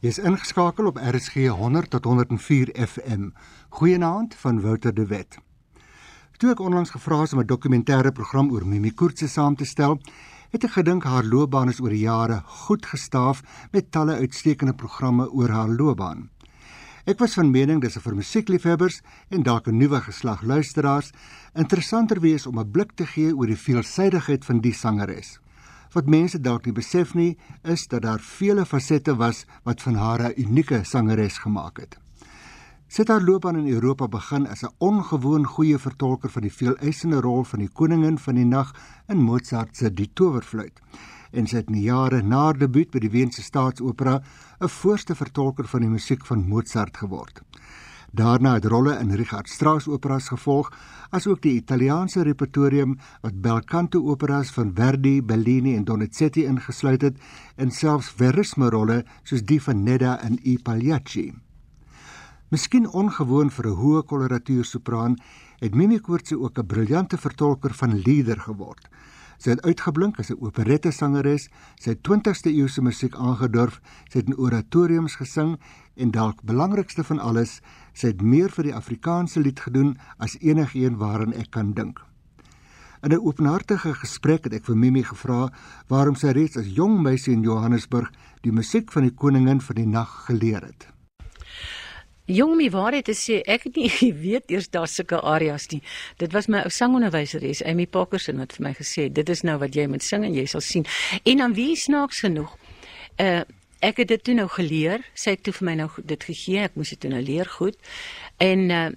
Jy's ingeskakel op RSG 100 tot 104 FM. Goeienaand van Wouter de Wet. Toe ek onlangs gevra is om 'n dokumentêre program oor Mimi Koortse saam te stel, het ek gedink haar loopbaan is oor die jare goed gestaaf met talle uitstekende programme oor haar loopbaan. Ek was van mening dis vir musiekliefhebbers en dalk 'n nuwe geslag luisteraars interessanter wees om 'n blik te gee oor die veelsidigheid van die sangeres. Wat mense dalk nie besef nie, is dat daar vele fasette was wat van haar 'n unieke sangeres gemaak het. Sy het haar loopbaan in Europa begin as 'n ongewoon goeie vertolker van die veeleisende rol van die koningin van die nag in Mozart se Die Towerfluit. En sy het in die jare na haar debuut by die Weense Staatsopera 'n voorste vertolker van die musiek van Mozart geword. Daarna het rolle in Richard Strauss operas gevolg, asook die Italiaanse repertorium wat belcanto operas van Verdi, Bellini en Donizetti ingesluit het, en selfs verisme rolle soos die van Nedda in I Pagliacci. Miskien ongewoon vir 'n hoë koloratuur sopran, het Mimi Koortse ook 'n briljante vertolker van lieder geword. Sy het uitgeblink as 'n operette sangeres, sy het 20ste eeuse musiek aangedurf, sy het in oratoriums gesing en dalk belangrikste van alles, sy het meer vir die Afrikaanse lied gedoen as enigiemand waaraan ek kan dink. In 'n openhartige gesprek het ek vir Mimi gevra waarom sy reeds as jong meisie in Johannesburg die musiek van die koningin van die nag geleer het. Jong my waarheid te sê, ek het nie geweet eers daar sulke areas nie. Dit was my ou sangonderwyseres, Amy Parkerson wat vir my gesê het, dit is nou wat jy moet sing en jy sal sien. En dan wie snaaks genoeg. Uh ek het dit toe nou geleer. Sy het toe vir my nou dit gegee. Ek moes dit nou leer goed. En uh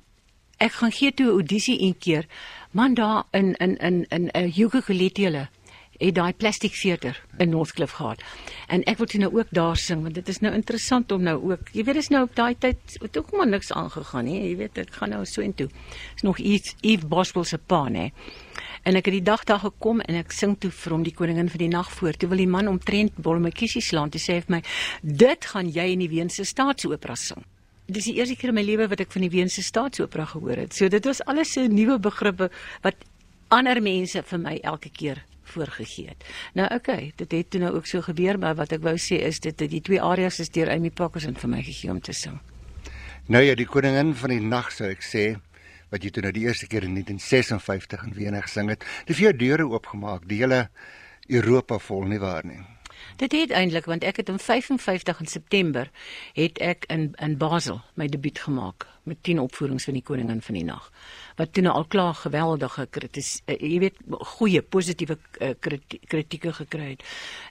ek gaan gee toe 'n audisie een keer. Man daar in in in in 'n uh, ukulele het daai plastiek theater in Northcliffe gehad. En ek wil toe nou ook daar sing want dit is nou interessant om nou ook. Jy weet is nou op daai tyd het ook maar niks aangegaan nie. Jy weet ek gaan nou so intoe. Is nog iets Eve Boswell se pa nê. En ek het die dag daar gekom en ek sing toe vir hom die koningin van die nag voor. Toe wil die man omtrent bolmetjie slaan. Toe sê vir my: "Dit gaan jy in die Weense Staatsopera sing." Dis die eerste keer in my lewe wat ek van die Weense Staatsopera gehoor het. So dit was alles 'n nuwe begrippe wat ander mense vir my elke keer voorgegee het. Nou oké, okay, dit het toe nou ook so gebeur, maar wat ek wou sê is dit die twee areas deur Amy Parkerson vir my gegee om te sing. Nou ja, die koningin van die nag sou ek sê wat jy toe nou die eerste keer in 1956 in Wene gesing het. Dit het vir jou deure oopgemaak, die hele Europa vol nie waar nie. Dit het eintlik want ek het in 55 in September het ek in in Basel my debuut gemaak met 10 opvoerings van die koningin van die nag. Wat toe nou al klaar geweldige kritis uh, jy weet goeie positiewe uh, kritieke gekry het.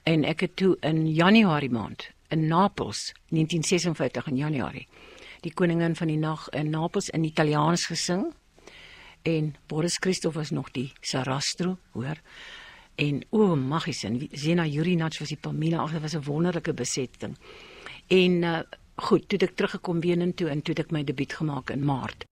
En ek het toe in Januarie maand in Napels 1956 in Januarie die koningin van die nag in Napels in Italiaans gesing. En Boris Christoff was nog die Sarastro, hoor. En o oh, magies en Zena Jurinac was die Pamela ag dit was 'n wonderlike besetting en uh, goed toe ek teruggekom weer in toe en toe ek my debuut gemaak in Maart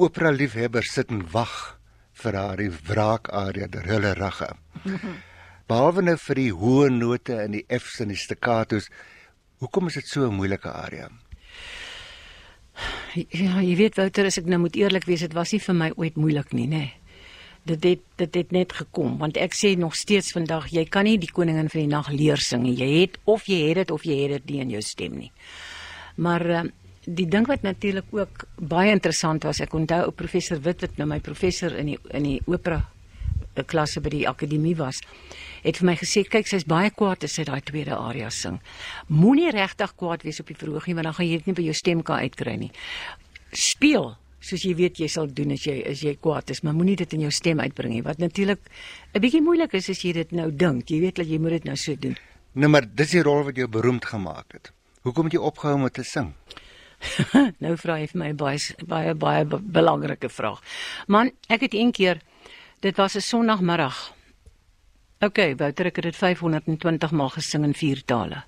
opera liefhebbers sit en wag vir haar wraak aria der hulle ragge. Behalwe nou vir die hoë note en die F's en die staccatos, hoekom is dit so 'n moeilike aria? Ja, jy weet Wouter, as ek nou moet eerlik wees, dit was nie vir my ooit moeilik nie, nê. Nee. Dit het dit het net gekom want ek sê nog steeds vandag jy kan nie die koningin van die nag leer sing nie. Jy het of jy het dit of jy het dit nie in jou stem nie. Maar uh, die ding wat natuurlik ook baie interessant was, ek onthou ou professor Wit wat nou my professor in die in die opera eh, klasse by die akademie was, het vir my gesê kyk sy's baie kwaad as sy daai tweede aria sing. Moenie regtig kwaad wees op die verhoogie want dan gaan jy dit nie by jou stem kan uitkry nie. Speel soos jy weet jy sal doen as jy as jy kwaad is, maar moenie dit in jou stem uitbring nie. Wat natuurlik 'n bietjie moeilik is as jy dit nou dink. Jy weet dat jy moet dit nou so doen. Nou maar dis die rol wat jou beroemd gemaak het. Hoekom het jy opgehou om te sing? nou vra jy vir my baie baie baie belangrike vraag. Man, ek het een keer dit was 'n Sondagmiddag. OK, Wouter, ek het dit 520 maal gesing in vier tale.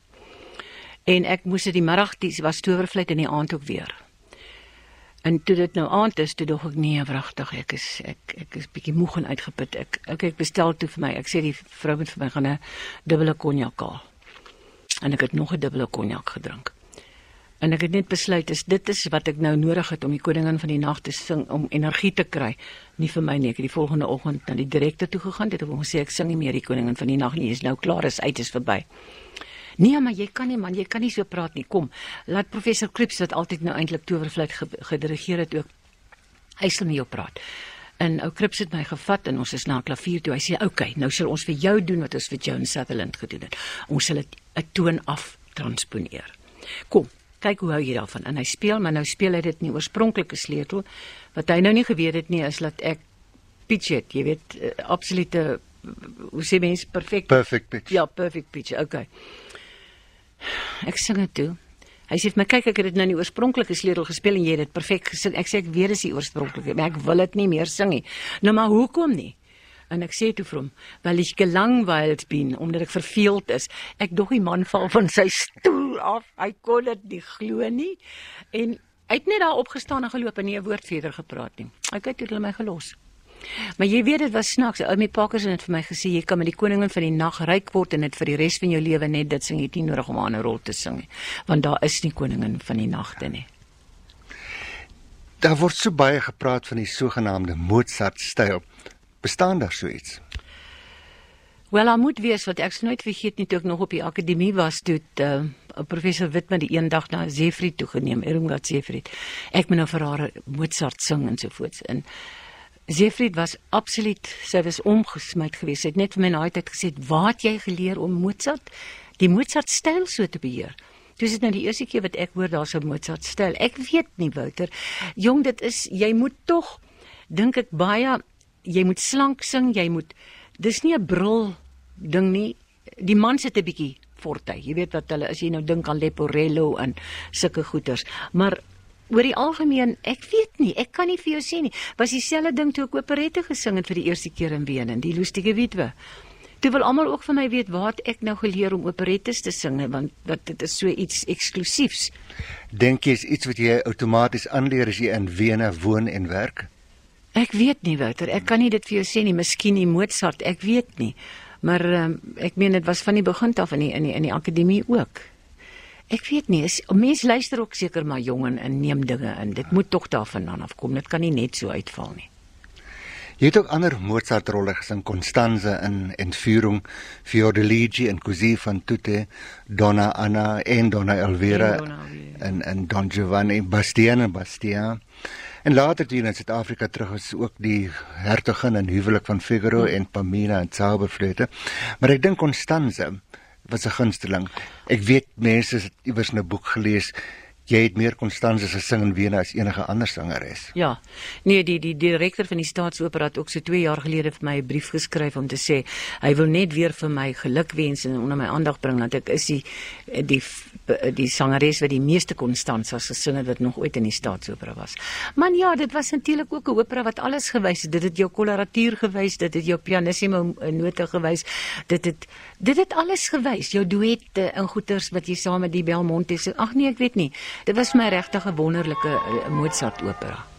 En ek moes dit die middag, dis was towervlei in die aand ook weer. En toe dit nou aand is, toe dog ek nee, wragtig, ek is ek ek is bietjie moeg en uitgeput. Ek OK, ek bestel toe vir my. Ek sê die vrou moet vir my gaan 'n dubbele konjak haal. En ek het nog 'n dubbele konjak gedrink. En ek het net besluit is dit is wat ek nou nodig het om die koningin van die nag te sing om energie te kry. Nie vir my nie. Ek het die volgende oggend na die direkteur toe gegaan. Dit het hom gesê ek sing nie meer die koningin van die nag nie. Is nou klaar, is uit, is verby. Nee, maar jy kan nie man, jy kan nie so praat nie. Kom, laat professor Krips wat altyd nou eintlik towervleit gedirigeer het ook. Hy sal met jou praat. En ou Krips het my gevat en ons is na 'n klavier toe. Hy sê, "Oké, okay, nou sal ons vir jou doen wat ons vir Joan Sutherland gedoen het. Ons sal dit 'n toon af transponeer." Kom, kyk hoe hou jy daarvan? En hy speel maar nou speel hy dit nie oorspronklike sleutel wat hy nou nie geweet het nie is dat ek pitch het. Jy weet uh, absolute hoe sê mens perfek perfect pitch. Ja perfect pitch. Okay ek sing dit toe. Hy sê vir my kyk ek het dit nou nie oorspronklike sleutel gespeel en jy het dit perfek gesing. Ek sê ek weet dis die oorspronklike maar ek wil dit nie meer sing nie. Nou maar hoekom nie En ek sê toe vir hom, "Wel ek gelangweild bin, omdat ek verveeld is. Ek dog die man val van sy stoel af. Hy kon dit nie glo nie. En hy het net daar opgestaan en geloop en nie 'n woord verder gepraat nie. Hy kyk toe hulle my gelos. Maar jy weet dit was snaaks. Ou my pakkers het vir my gesê jy kan met die koningin van die nag ryk word en dit vir die res van jou lewe net dit sing jy nie nodig om 'n ander rol te sing nie, want daar is nie koningin van die nagte nie. Daar word so baie gepraat van die sogenaamde Mozart styl. Bestaan daar so iets? Wel, daar moet wees wat ek nooit vergeet nie toe ek nog op die akademie was toe uh, professor Witman die eendag na Zefried toe geneem, Irmgard Zefried. Ek moet nou vir haar Mozart sing en so voort. En Zefried was absoluut sy was omgesmyd geweest. Sy het net vir my na tyd gesê, "Waar het jy geleer om Mozart, die Mozart styl so te beheer?" Dis nou die eerste keer wat ek hoor daar's 'n Mozart styl. Ek weet nie, Wouter. Jong, dit is jy moet tog dink ek baie jy moet slank sing, jy moet dis nie 'n brul ding nie. Die man sit 'n bietjie forte. Jy weet wat hulle as jy nou dink aan Leporello en sulke goeters. Maar oor die algemeen, ek weet nie, ek kan nie vir jou sê nie. Was dieselfde ding toe ek operette gesing het vir die eerste keer in Wenen, die Lustige Witwe. Toe wil almal ook vir my weet waar ek nou geleer om operettes te sing want wat dit is so iets eksklusiefs. Dink jy is iets wat jy outomaties aanleer as jy in Wene woon en werk? Ek weet nie Wouter, ek kan nie dit vir jou sê nie, miskien die Mozart, ek weet nie. Maar um, ek meen dit was van die begin af in die in die in die akademie ook. Ek weet nie, is, mense luister ook seker maar jong en, en neem dinge in. Dit moet tog daarvandaan afkom. Dit kan nie net so uitval nie. Jy het ook ander Mozart rolle gesing, Constanze in Entführung, Fiordiligi en Così van tutte, Donna Anna en Donna Elvira en en Don Giovanni, Bastian en Bastian. En later toe in Suid-Afrika terug is ook die hertogin en huwelik van Figaro hmm. en Pamina en Zauberflöte. Maar ek dink Constanze was 'n gunsteling. Ek weet mense het iewers 'n boek gelees jy het meer Constanze se sing in Wene as enige ander sangeres. Ja. Nee, die die direkteur van die Staatsopera het ook so 2 jaar gelede vir my 'n brief geskryf om te sê hy wil net weer vir my gelukwens en onder my aandag bring dat ek is die die die sangeres wat die meeste Constanzas gesing het wat nog ooit in die Staatsopera was. Man ja, dit was natuurlik ook 'n opera wat alles gewys het. Dit het jou koloratuur gewys, dit het jou pianissimo note gewys. Dit het dit het alles gewys. Jou duette in goeters wat jy saam met die Belmonte sing. Ag nee, ek weet nie. Dit was my regtig 'n wonderlike uh, Mozart opera.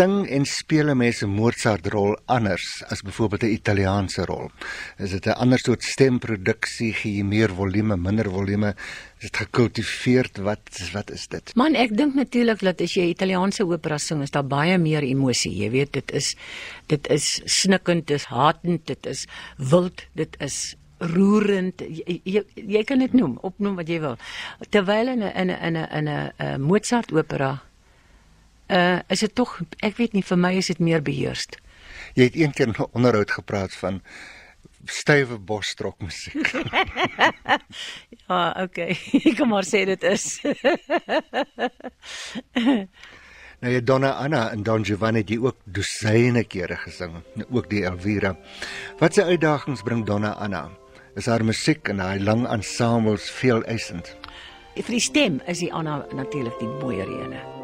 Sing en speel mense Mozart rol anders as byvoorbeeld 'n Italiaanse rol? Is dit 'n ander soort stemproduksie, gee jy meer volume, minder volume? Is dit gekultiveerd? Wat wat is dit? Man, ek dink natuurlik dat as jy Italiaanse opera sing, is daar baie meer emosie. Jy weet, dit is dit is snikkend, dit is hatend, dit is wild, dit is roerend jy, jy, jy kan dit noem opnoem wat jy wil terwyl in 'n in 'n in 'n 'n Mozart opera uh is dit tog ek weet nie vir my is dit meer beheerst. Jy het eendag in 'n onderhoud gepraat van stywe bosstrok musiek. ja, okay. Ek kom maar sê dit is. nou ja, Donna Anna en Don Giovanni het ook dosyne kere gesing, ook die Elvira. Wat se uitdagings bring Donna Anna? Is haar musiek en haar lang ensembles veel eisend? Vir die stem is die Anna natuurlik die mooier ene.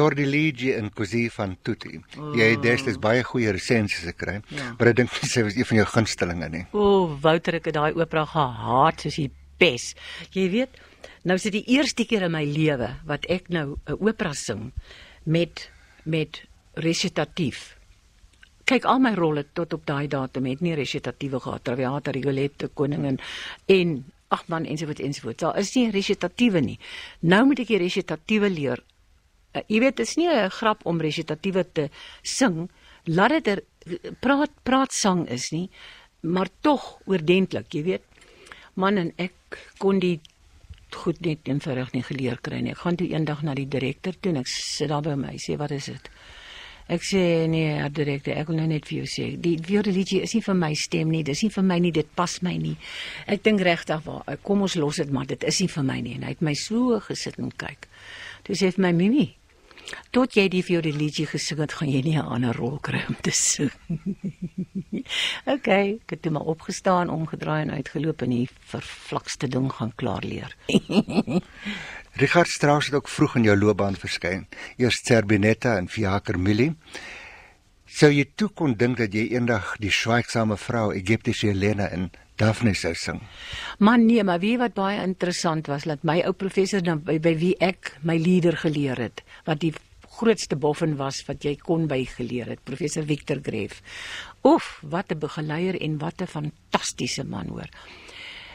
Fiordiligi in Così van tutti. Oh. Jy het destyds baie goeie resensies gekry, ja. maar ek dink sy was een van jou gunstelinge nie. O, oh, Wouter ek het daai opera gehaat soos die pes. Jy weet, nou is dit die eerste keer in my lewe wat ek nou 'n opera sing met met resitatief. Kyk, al my rolle tot op daai datum het nie resitatiewe gehad, Traviata, Rigoletto, Koningin en ag man ensovoorts ensovoorts. Daar is nie resitatiewe nie. Nou moet ek die resitatiewe leer uh, jy weet dit is nie 'n grap om resitatiewe te sing laat dit er, praat praat sang is nie maar tog oordentlik jy weet man en ek kon die goed net eenvoudig nie geleer kry nie ek gaan toe eendag na die direkteur toe en ek sit daar by my sê wat is dit Ek sê nee, ja, direkte, ek wil nou net vir jou sê, die violeligie is nie vir my stem nie, dis nie vir my nie, dit pas my nie. Ek dink regtig waar, kom ons los dit maar, dit is nie vir my nie. En hy het my so gesit en kyk. Toe sê hy vir my Mimi, Tot jy die vir die liedjie gesing het, gaan jy nie 'n ander rol kry om te sing. okay, ek het toe maar opgestaan, omgedraai en uitgeloop en die vervlakste ding gaan klaar leer. Richard Strauss het ook vroeg in jou loopbaan verskyn. Eers Zerbinetta en Fiaker Milli. Sou jy toe kon dink dat jy eendag die swygsame vrou Egiptiese Helena in Daphne sou sing. Man nee, maar wie wat baie interessant was, dat my ou professor dan by, by wie ek my leader geleer het, wat die grootste boffin was wat jy kon by geleer het, professor Victor Greef. Oef, wat 'n begeleier en wat 'n fantastiese man hoor.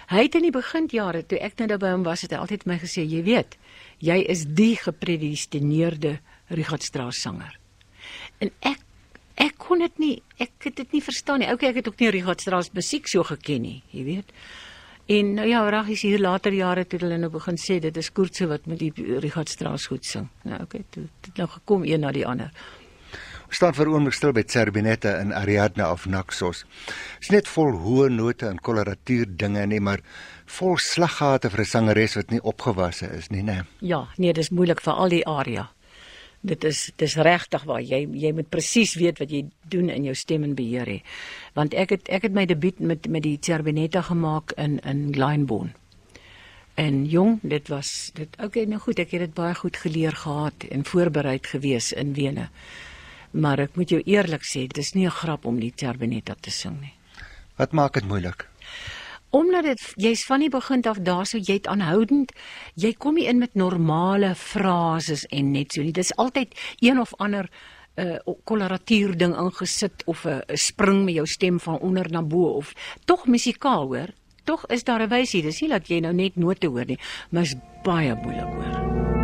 Hy het in die beginjare toe ek nou by hom was, het hy altyd my gesê, jy weet, jy is die gepredestineerde Richard Strauss sanger. En ek ek kon dit nie ek het dit nie verstaan nie. Okay, ek het ook nie Richard Strauss musiek so geken nie, jy weet. En nou ja, reg is hier later jare toe hulle nou begin sê dit is Koortse wat met die Richard Strauss goed sing. Nou okay, toe dit nou gekom een na die ander. Ons staan vir oomblik stil by Zerbinetta in Ariadne of Naxos. Dit is net vol hoë note en koloratuur dinge nie, maar vol slaggate vir 'n sangeres wat nie opgewasse is nie, né? Ja, nee, dis moeilik vir al die aria Dit is dis regtig waar jy jy moet presies weet wat jy doen in jou stem en beheer hê. Want ek het ek het my debuut met met die Cerbonetta gemaak in in Glyndebourne. En jong, dit was dit okay, nou goed, ek het dit baie goed geleer gehad en voorberei gewees in Wene. Maar ek moet jou eerlik sê, dit is nie 'n grap om die Cerbonetta te sing nie. Wat maak dit moeilik? Omdat dit jy's van die begin af daar so jy't aanhoudend, jy kom nie in met normale frases en net so nie. Dis altyd een of ander 'n uh, koloratuur ding ingesit of 'n uh, spring met jou stem van onder na bo of tog musikaal hoor tog is daar 'n wysie. Dis nie dat jy nou net note hoor nie, maar is baie moeilik hoor.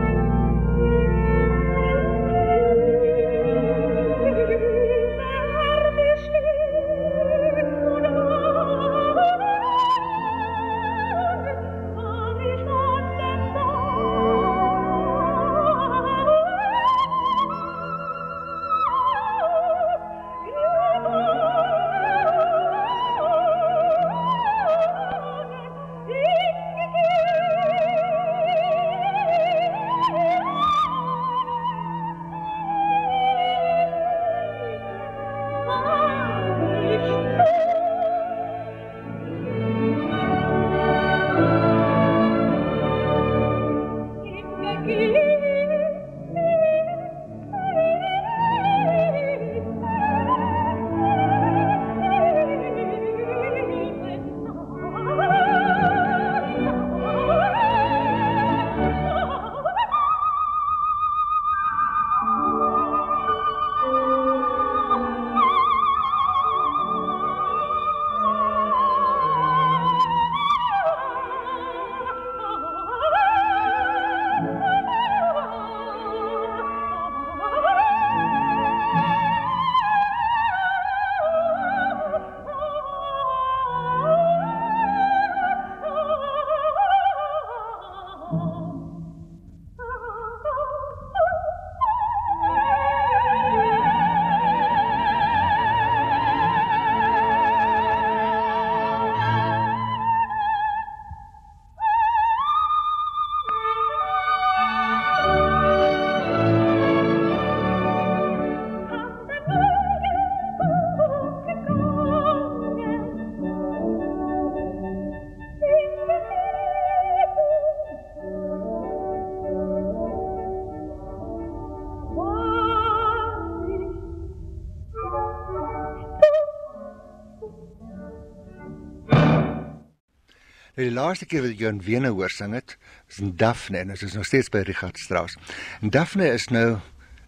Nou die laaste keer wat ek jou in Wene hoor sing het, is in Daphne en dit is nog steeds by Richard Strauss. En Daphne is nou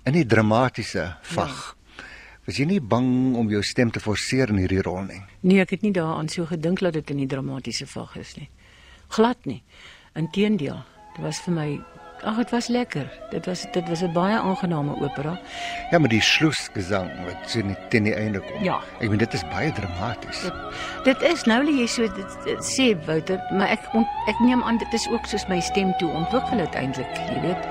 in die dramatiese vag. Ja. Was jy nie bang om jou stem te forceer in hierdie rol nie? Nee, ek het nie daaraan so gedink dat dit in die dramatiese vag is nie. Glad nie. Inteendeel, dit was vir my Ag, dit was lekker. Dit was dit was 'n baie aangename opera. Ja, maar die sloesgesang wat so net teen die einde kom. Ja. Ek meen dit is baie dramaties. Dit, dit is nou lê jy so dit, dit sê Wouter, maar ek ont, ek neem aan dit is ook soos my stem toe ontwikkel het eintlik, jy weet.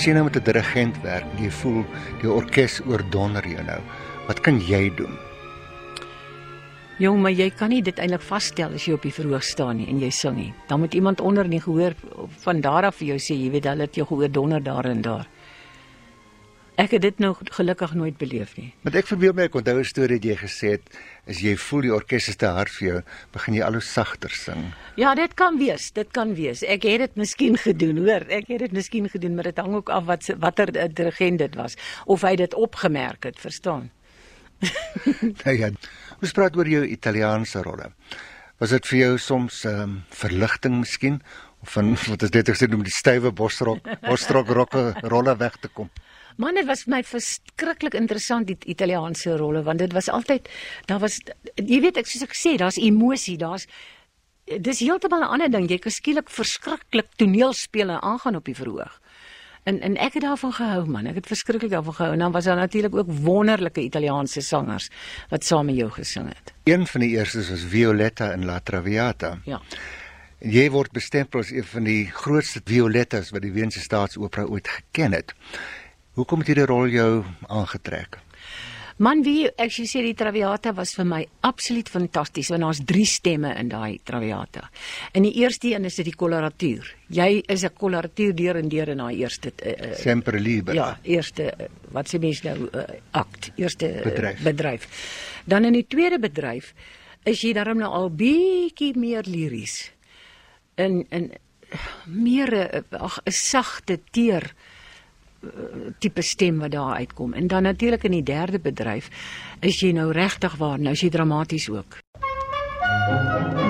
As jy nou met 'n dirigent werk, jy voel die orkes oordonder jou nou. Wat kan jy doen? Jong, maar jy kan nie dit eintlik vasstel as jy op die verhoog staan nie en jy sing nie. Dan moet iemand onder in die gehoor van daar af vir jou sê, jy weet, hulle het jou gehoor donder daar en daar. Ek het dit nou gelukkig nooit beleef nie. Want ek verbeel my ek onthou 'n storie wat jy gesê het, as jy voel die orkes is te hard vir jou, begin jy al hoe sagter sing. Ja, dit kan wees, dit kan wees. Ek het dit miskien gedoen, hoor. Ek het dit miskien gedoen, maar dit hang ook af wat watter dirigent dit was of hy dit opgemerk het, verstaan? nou ja, ons praat oor jou Italiaanse rolle. Was dit vir jou soms ehm um, verligting miskien van wat is dit ek sê om die stywe bosrok bosrok rokke rolle weg te kom. Man, dit was vir my verskriklik interessant die Italiaanse rolle want dit was altyd daar was jy weet ek soos ek sê daar's emosie, daar's dis heeltemal 'n ander ding. Jy kan skielik verskriklik toneelspele aangaan op die verhoog. En en ek het daarvan gehou man. Ek het verskriklik daarvan gehou. En dan was daar natuurlik ook wonderlike Italiaanse sangers wat saam met jou gesing het. Een van die eerstes was Violetta in La Traviata. Ja. En jy word bestempel as een van die grootste Violettas wat die Weense Staatsopera ooit geken het. Hoekom het hierdie rol jou aangetrek? Man, wie ek sê die Traviata was vir my absoluut fantasties want daar's drie stemme in daai Traviata. In die eerste een is dit die koloratuur. Jy is 'n koloratuur deur en deur in daai eerste uh, Sempre liber. Ja, eerste uh, wat sê mense nou uh, akt, eerste uh, bedryf. bedryf. Dan in die tweede bedryf is jy daarom nou al bietjie meer liries. In in meer 'n sagte teer tipe stem wat daar uitkom. En dan natuurlik in die derde bedryf is jy nou regtig waar, nou is jy dramaties ook. Thank you.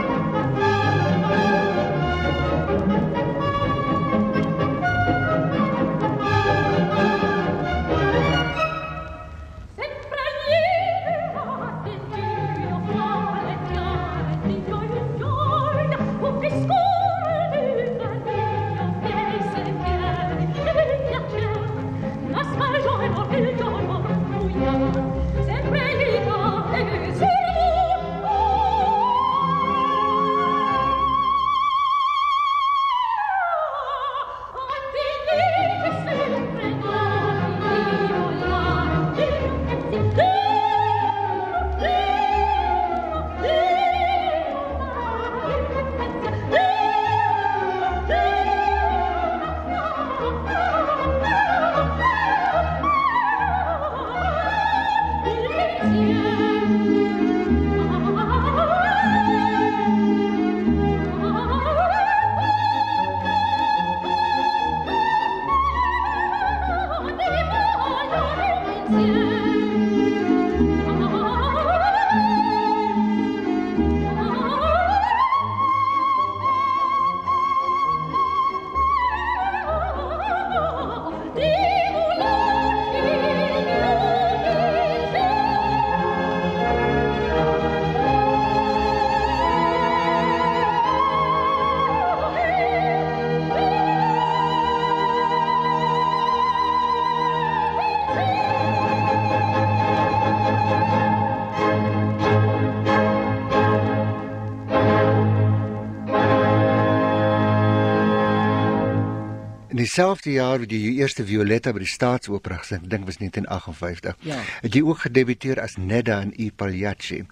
Dieselfde jaar wat jy jou eerste Violetta by die Staatsopera gesing, dink was 1958. Ja. Het jy ook gedebuteer as Nedda in I Pagliacci.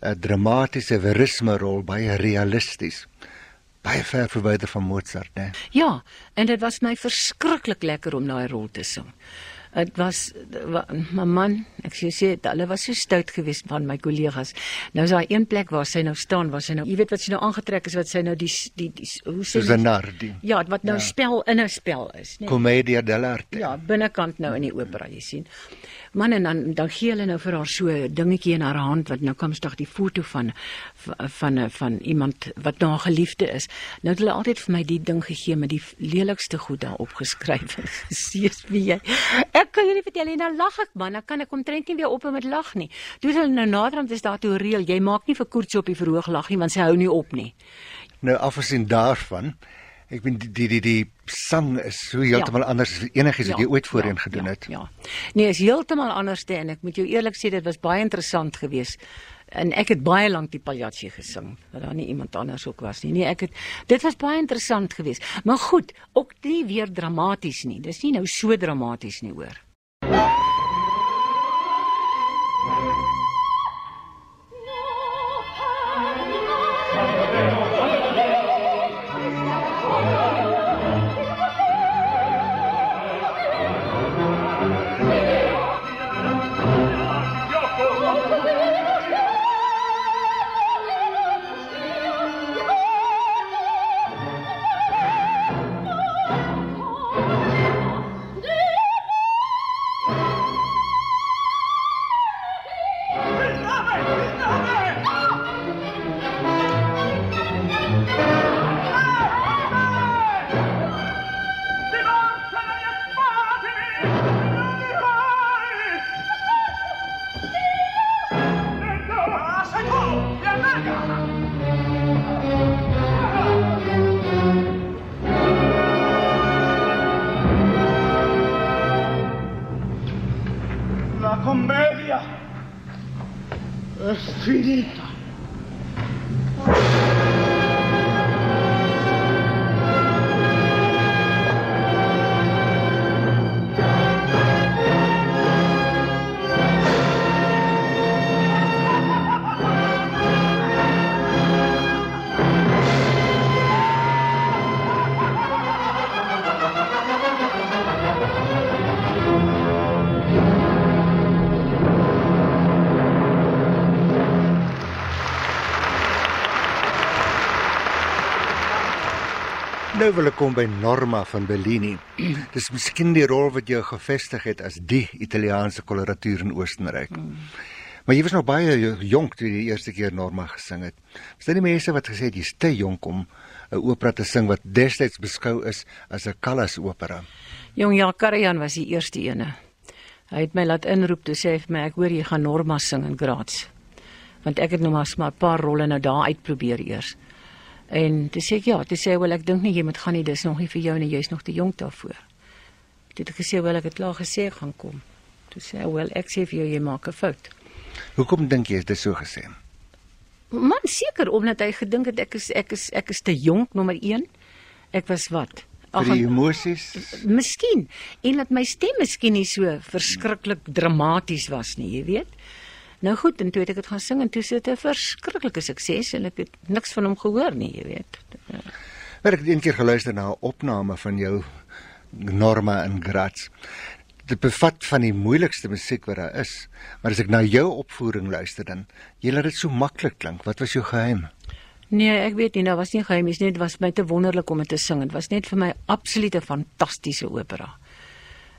'n Dramatiese verisme rol, baie realisties. Baie ver verwyder van Mozart, né? Ja, en dit was my verskriklik lekker om daai rol te sing. Dit was my man, ek sê sê hulle was so stout geweest van my kollegas. Nou is daar een plek waar sy nou staan, waar sy nou, jy weet wat sy nou aangetrek is wat sy nou die die, die hoe sê jy? Nardi. Ja, wat nou ja. spel in 'n spel is, né? Nee. Commedia dell'arte. Ja, binnekant nou in die opera, jy sien man en dan dan gee hulle nou vir haar so 'n dingetjie in haar hand wat nou kom stig die foto van van van, van iemand wat nou 'n geliefde is. Nou het hulle altyd vir my die ding gegee met die lelikste goed daarop geskryf. Sies wie jy. Ek kan jou nie vertel nie, nou lag ek man, dan kan ek omtrent nie weer op met lag nie. Toe hulle nou naderhand is daar toe reël, jy maak nie vir koerts op die verhoog lag nie want sy hou nie op nie. Nou afgesien daarvan Ek bin die die die, die sang is so heeltemal ja. anders as enigiets wat ja. jy ooit voorheen ja. gedoen ja. het. Ja. Nee, is heeltemal anders te en ek moet jou eerlik sê dit was baie interessant geweest. En ek het baie lank die paljatjie gesing, dat daar nie iemand anders ook was nie. Nee, ek het dit was baie interessant geweest. Maar goed, ook nie weer dramaties nie. Dis nie nou so dramaties nie, hoor. Nou wil ek kom by Norma van Bellini. Dis miskien die rol wat jou gevestig het as die Italiaanse koloratuur in Oostenryk. Mm. Maar jy was nog baie jonk toe jy die eerste keer Norma gesing het. Was dit die mense wat gesê het jy's te jonk om 'n opera te sing wat destyds beskou is as 'n Callas opera? Jong ja, Karajan was die eerste ene. Hy het my laat inroep toe sê hy vir my ek hoor jy gaan Norma sing in Graz. Want ek het nog maar 'n paar rolle nou daar uitprobeer eers. En toe sê ek ja, toe sê hy wel ek dink nie jy moet gaan nie, dis nog nie vir jou nie, jy's nog te jonk daarvoor. Toe het ek gesê wel ek het klaar gesê ek gaan kom. Toe sê hy wel ek sê vir jou jy maak 'n fout. Hoekom dink jy dit is so gesê? Man seker omdat hy gedink het ek is ek is ek is te jonk nommer 1. Ek was wat? Die emosies? Miskien. En dat my stem miskien nie so verskriklik dramaties was nie, jy weet. Nou goed, en toe het ek dit gaan sing en toe sit dit 'n verskriklike sukses en ek het niks van hom gehoor nie, jy weet. Maar ek het een keer geluister na 'n opname van jou Norma in Graz. Dit bevat van die moeilikste musiek wat daar is. Maar as ek na jou opvoering luister dan, jy laat dit so maklik klink. Wat was jou geheim? Nee, ek weet nie, nou was nie geheim nie, dit was my te wonderlik om dit te sing. Dit was net vir my absoluut 'n fantastiese opera.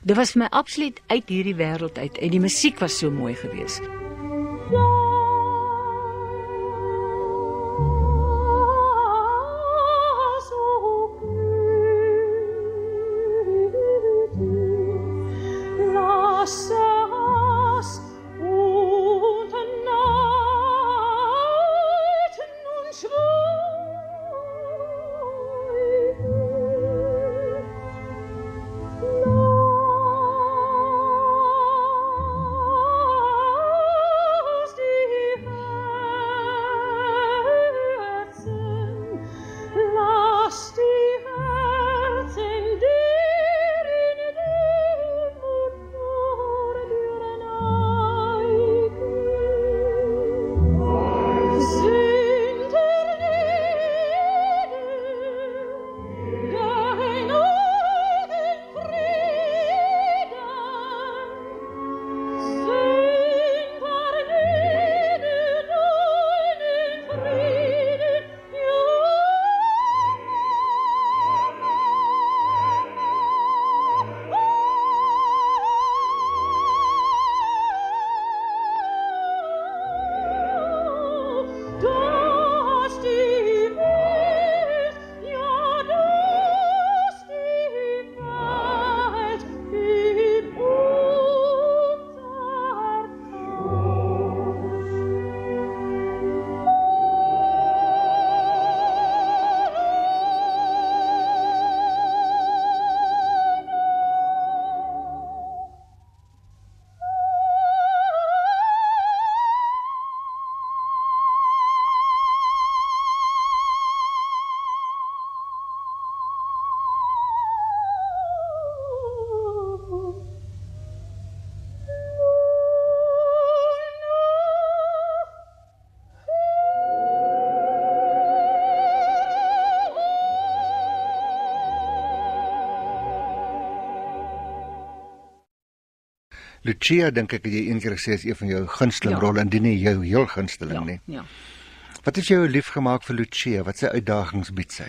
Dit was vir my absoluut uit hierdie wêreld uit en die musiek was so mooi geweest. floor. Lucia dink ek het jy eendag gesê is een van jou gunsteling ja. rolle indien nie jou heel gunsteling ja, nie. Ja. Wat het jou lief gemaak vir Lucia? Wat sy uitdagings bied sy?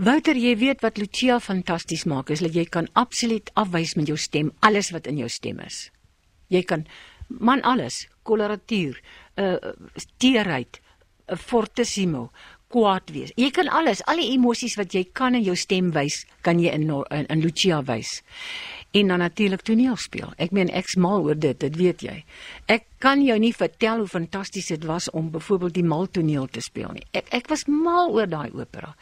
Wouter, jy weet wat Lucia fantasties maak is dat jy kan absoluut afwys met jou stem alles wat in jou stem is. Jy kan man alles, koloratuur, uh, teerheid, 'n fortissimo, kwaad wees. Jy kan alles, al die emosies wat jy kan in jou stem wys, kan jy in in, in Lucia wys. En dan natuurlik toneel speel. Ek meen ek's mal oor dit, dit weet jy. Ek kan jou nie vertel hoe fantasties dit was om byvoorbeeld die mal toneel te speel nie. Ek ek was mal oor daai opera.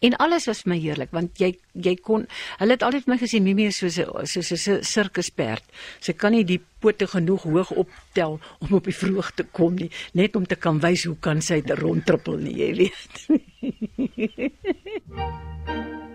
En alles was vir my heerlik want jy jy kon hulle het altyd vir my gesê Mimi is soos 'n soos 'n sirkusperd. Sy kan nie die pote genoeg hoog optel om op die vroeg te kom nie, net om te kan wys hoe kan sy dit rondtrippel nie, jy weet.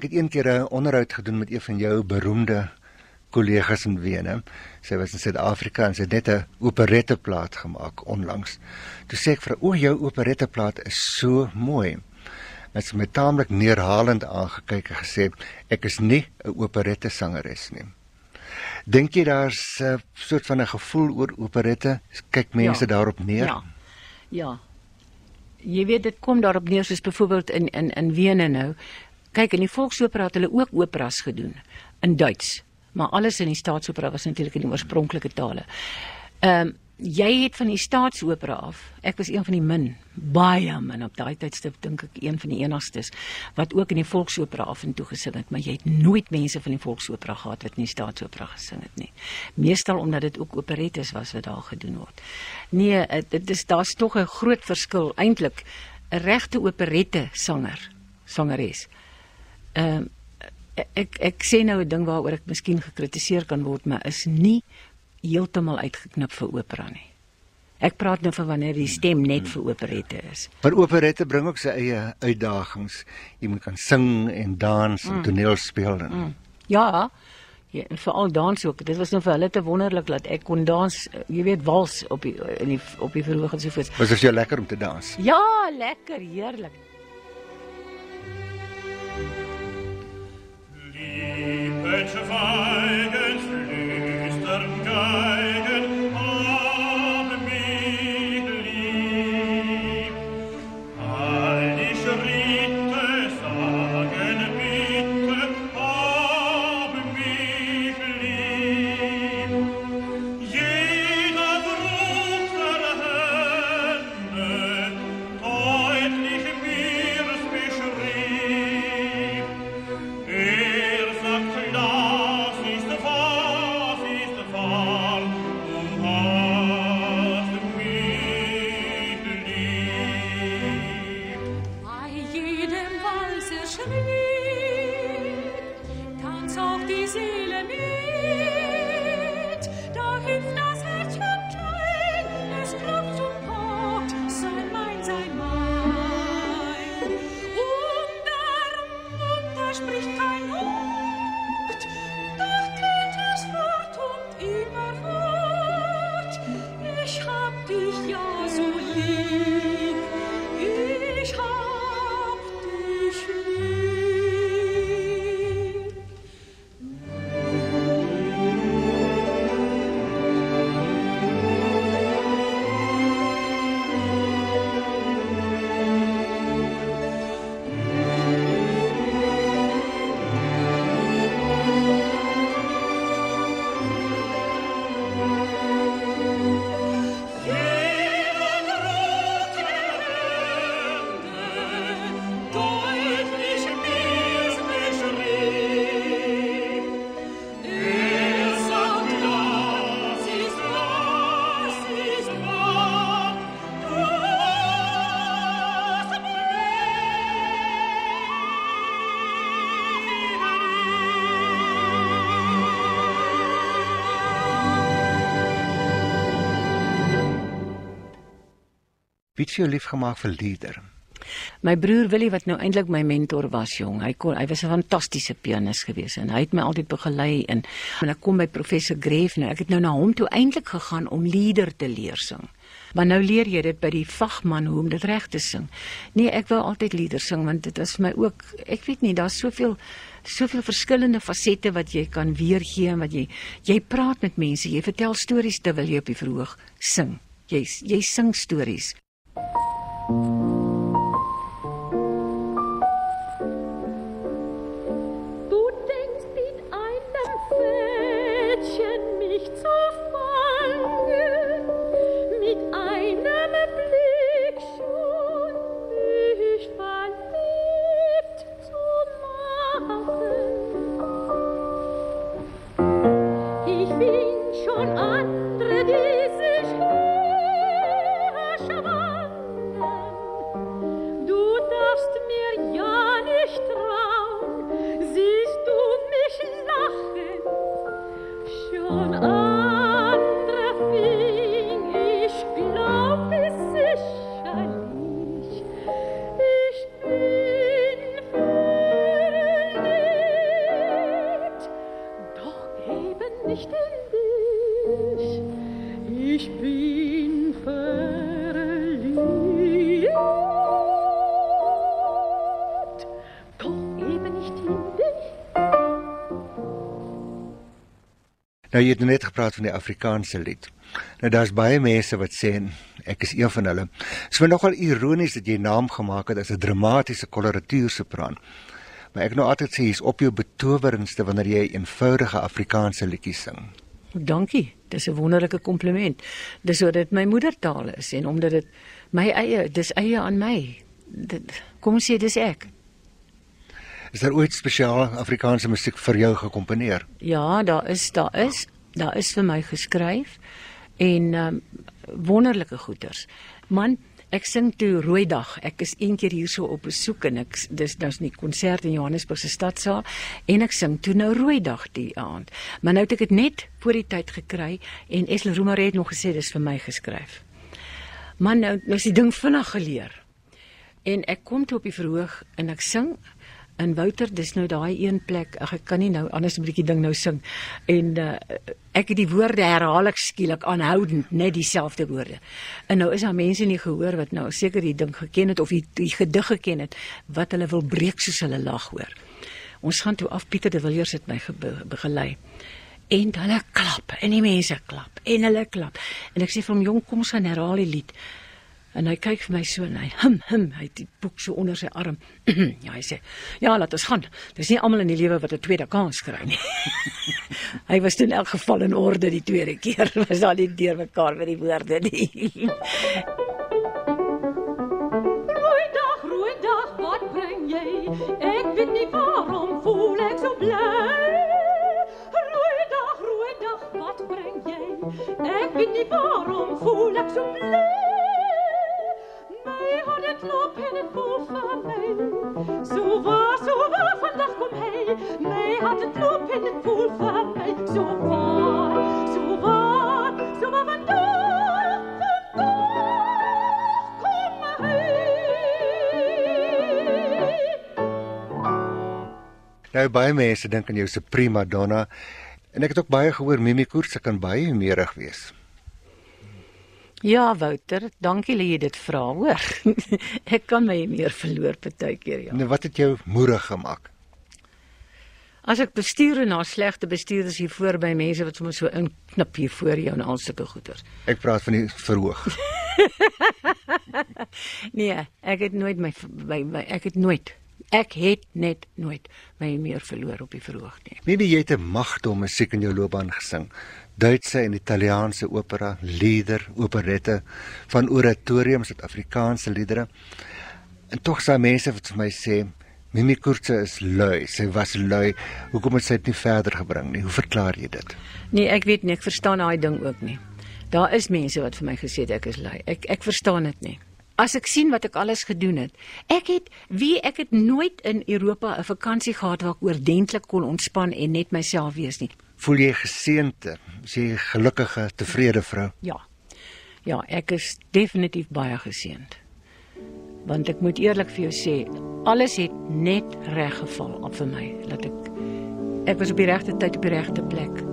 Ek het eendag 'n onderhoud gedoen met een van jou beroemde kollegas in Wene. Sy was in Suid-Afrika en sy het net 'n operetteplaat gemaak onlangs. Toe sê ek vir haar: "O, jou operetteplaat is so mooi." En sy het my taamlik neerhalend aangekyk en gesê: "Ek is nie 'n operette sangeres nie." Dink jy daar's 'n soort van 'n gevoel oor operette? Kyk mense ja. daarop neer? Ja. Ja. Jy weet dit kom daarop neer soos byvoorbeeld in in in Wene nou. Kyk, in die volksopera het hulle ook operas gedoen in Duits, maar alles in die staatsopera was natuurlik in die oorspronklike tale. Ehm um, jy het van die staatsopera af. Ek was een van die min, baie min op daai tydstip dink ek een van die enigstes wat ook in die volksopera af en toe gesing het, maar jy het nooit mense van die volksopera gehad wat nie staatsopera gesing het nie. Meestal omdat dit ook operettes was wat daar gedoen word. Nee, eh, dit is daar's tog 'n groot verskil eintlik 'n regte operette sanger, sangeres. Ehm um, ek ek sê nou 'n ding waaroor ek miskien gekritiseer kan word, maar is nie heeltemal uitgeknip vir opera nie. Ek praat nou van wanneer die stem net vir operette is. Maar operette bring ook sy eie uitdagings. Jy moet kan sing en dans en mm. toneel speel en mm. Ja. Ja, veral dans ook. Dit was nou vir hulle te wonderlik dat ek kon dans, jy weet, wals op die in die op die verhoog en so voort. Was dit jou lekker om te dans? Ja, lekker, heerlik. welche feigen flüstern geist. Tanz auf die See. Het vir jou liefgemaak vir lieder? My broer Willie wat nou eintlik my mentor was, jong. Hy kon hy was 'n fantastiese pianis gewees en hy het my altyd begelei en en ek kom by professor Greef nou. Ek het nou na hom toe eintlik gegaan om lieder te leer sing. Maar nou leer jy dit by die vagman hoe om dit reg te sing. Nee, ek wou altyd lieder sing want dit was vir my ook ek weet nie, daar's soveel soveel verskillende fasette wat jy kan weergee en wat jy jy praat met mense, jy vertel stories terwyl jy op die verhoog sing. Jy jy sing stories. Thank you. Nou jy het net gepraat van die Afrikaanse lied. Nou daar's baie mense wat sê ek is een van hulle. Dit is nogal ironies dat jy naam gemaak het as 'n dramatiese koloratuursopran. Maar ek nou altyd sê jy's op jou betowerendste wanneer jy eenvoudige Afrikaanse liedjies sing. Dankie. Dis 'n wonderlike kompliment. Dis sodat dit my moedertaal is en omdat dit my eie, dis eie aan my. Dit kom sê dis ek. Is daar ooit spesiale Afrikaanse musiek vir jou gekomponeer? Ja, daar is daar is daar is vir my geskryf en um, wonderlike goeters. Man, ek sing toe Rooidag. Ek is een keer hierso op besoek en ek dis nou 'n konsert in Johannesburg se stadsaal en ek sing toe nou Rooidag die aand. Maar nou het ek dit net voor die tyd gekry en Esle Romare het nog gesê dis vir my geskryf. Man, nou nou is die ding vinnig geleer. En ek kom toe op die verhoog en ek sing in Wouter, dis nou daai een plek. Ag ek kan nie nou anders 'n bietjie ding nou sing. En uh, ek het die woorde herhaal ek skielik aanhoudend net dieselfde woorde. En nou is daar mense nie gehoor wat nou seker die ding geken het of die, die gedig geken het wat hulle wil breek soos hulle lag hoor. Ons gaan toe af Pieter de Villiers het my ge- begelei. En hulle klap en die mense klap en hulle klap. En ek sê vir hom jong kom ons gaan herhaal die lied. En hy kyk vir my so en hy hum hum, hy het die boek so onder sy arm. ja, hy sê, "Ja, laat ons gaan. Dis nie almal in die lewe wat 'n tweede kans kry nie." hy was toe in elk geval in orde die tweede keer. Was daar nie deur mekaar met die woorde nie. Hart het voel van my. So waar, so waar vandag kom hy. My hart het klop en het voel van my. So waar, so waar, so waar vandag, vandag kom hy. Nou baie mense dink aan jou se prima donna en ek het ook baie gehoor Mimi Koorts kan baie humerig wees. Ja, Wouter, dankie dat jy dit vra, hoor. ek kan my meer verloor partykeer, ja. Nou wat het jou moerig gemaak? As ek bestuur en na slegte bestuurders hier voor by mense wat sommer so inknip hier voor jou en al sulke goeters. Ek praat van die verhoog. Nee, ek het nooit my, my, my ek het nooit ek het net nooit my meer verloor op die verhoog nie. Mimi jy het 'n magte om musiek in jou loopbaan gesing. Duitse en Italiaanse opera, lieder, operette, van oratoriums tot Afrikaanse liedere. En tog sal mense wat vir my sê Mimi Koortse is lui. Sy was lui. Hoekom het sy dit nie verder gebring nie? Hoe verklaar jy dit? Nee, ek weet nie, ek verstaan daai ding ook nie. Daar is mense wat vir my gesê het ek is lui. Ek ek verstaan dit nie. As ek sien wat ek alles gedoen het. Ek het wie ek het nooit in Europa 'n vakansie gehad waar ek oordentlik kon ontspan en net myself wees nie. Voel jy geseënd? Is jy gelukkige, tevrede vrou? Ja. Ja, ek is definitief baie geseënd. Want ek moet eerlik vir jou sê, alles het net reg geval op vir my. Laat ek ek was op die regte tyd op die regte plek.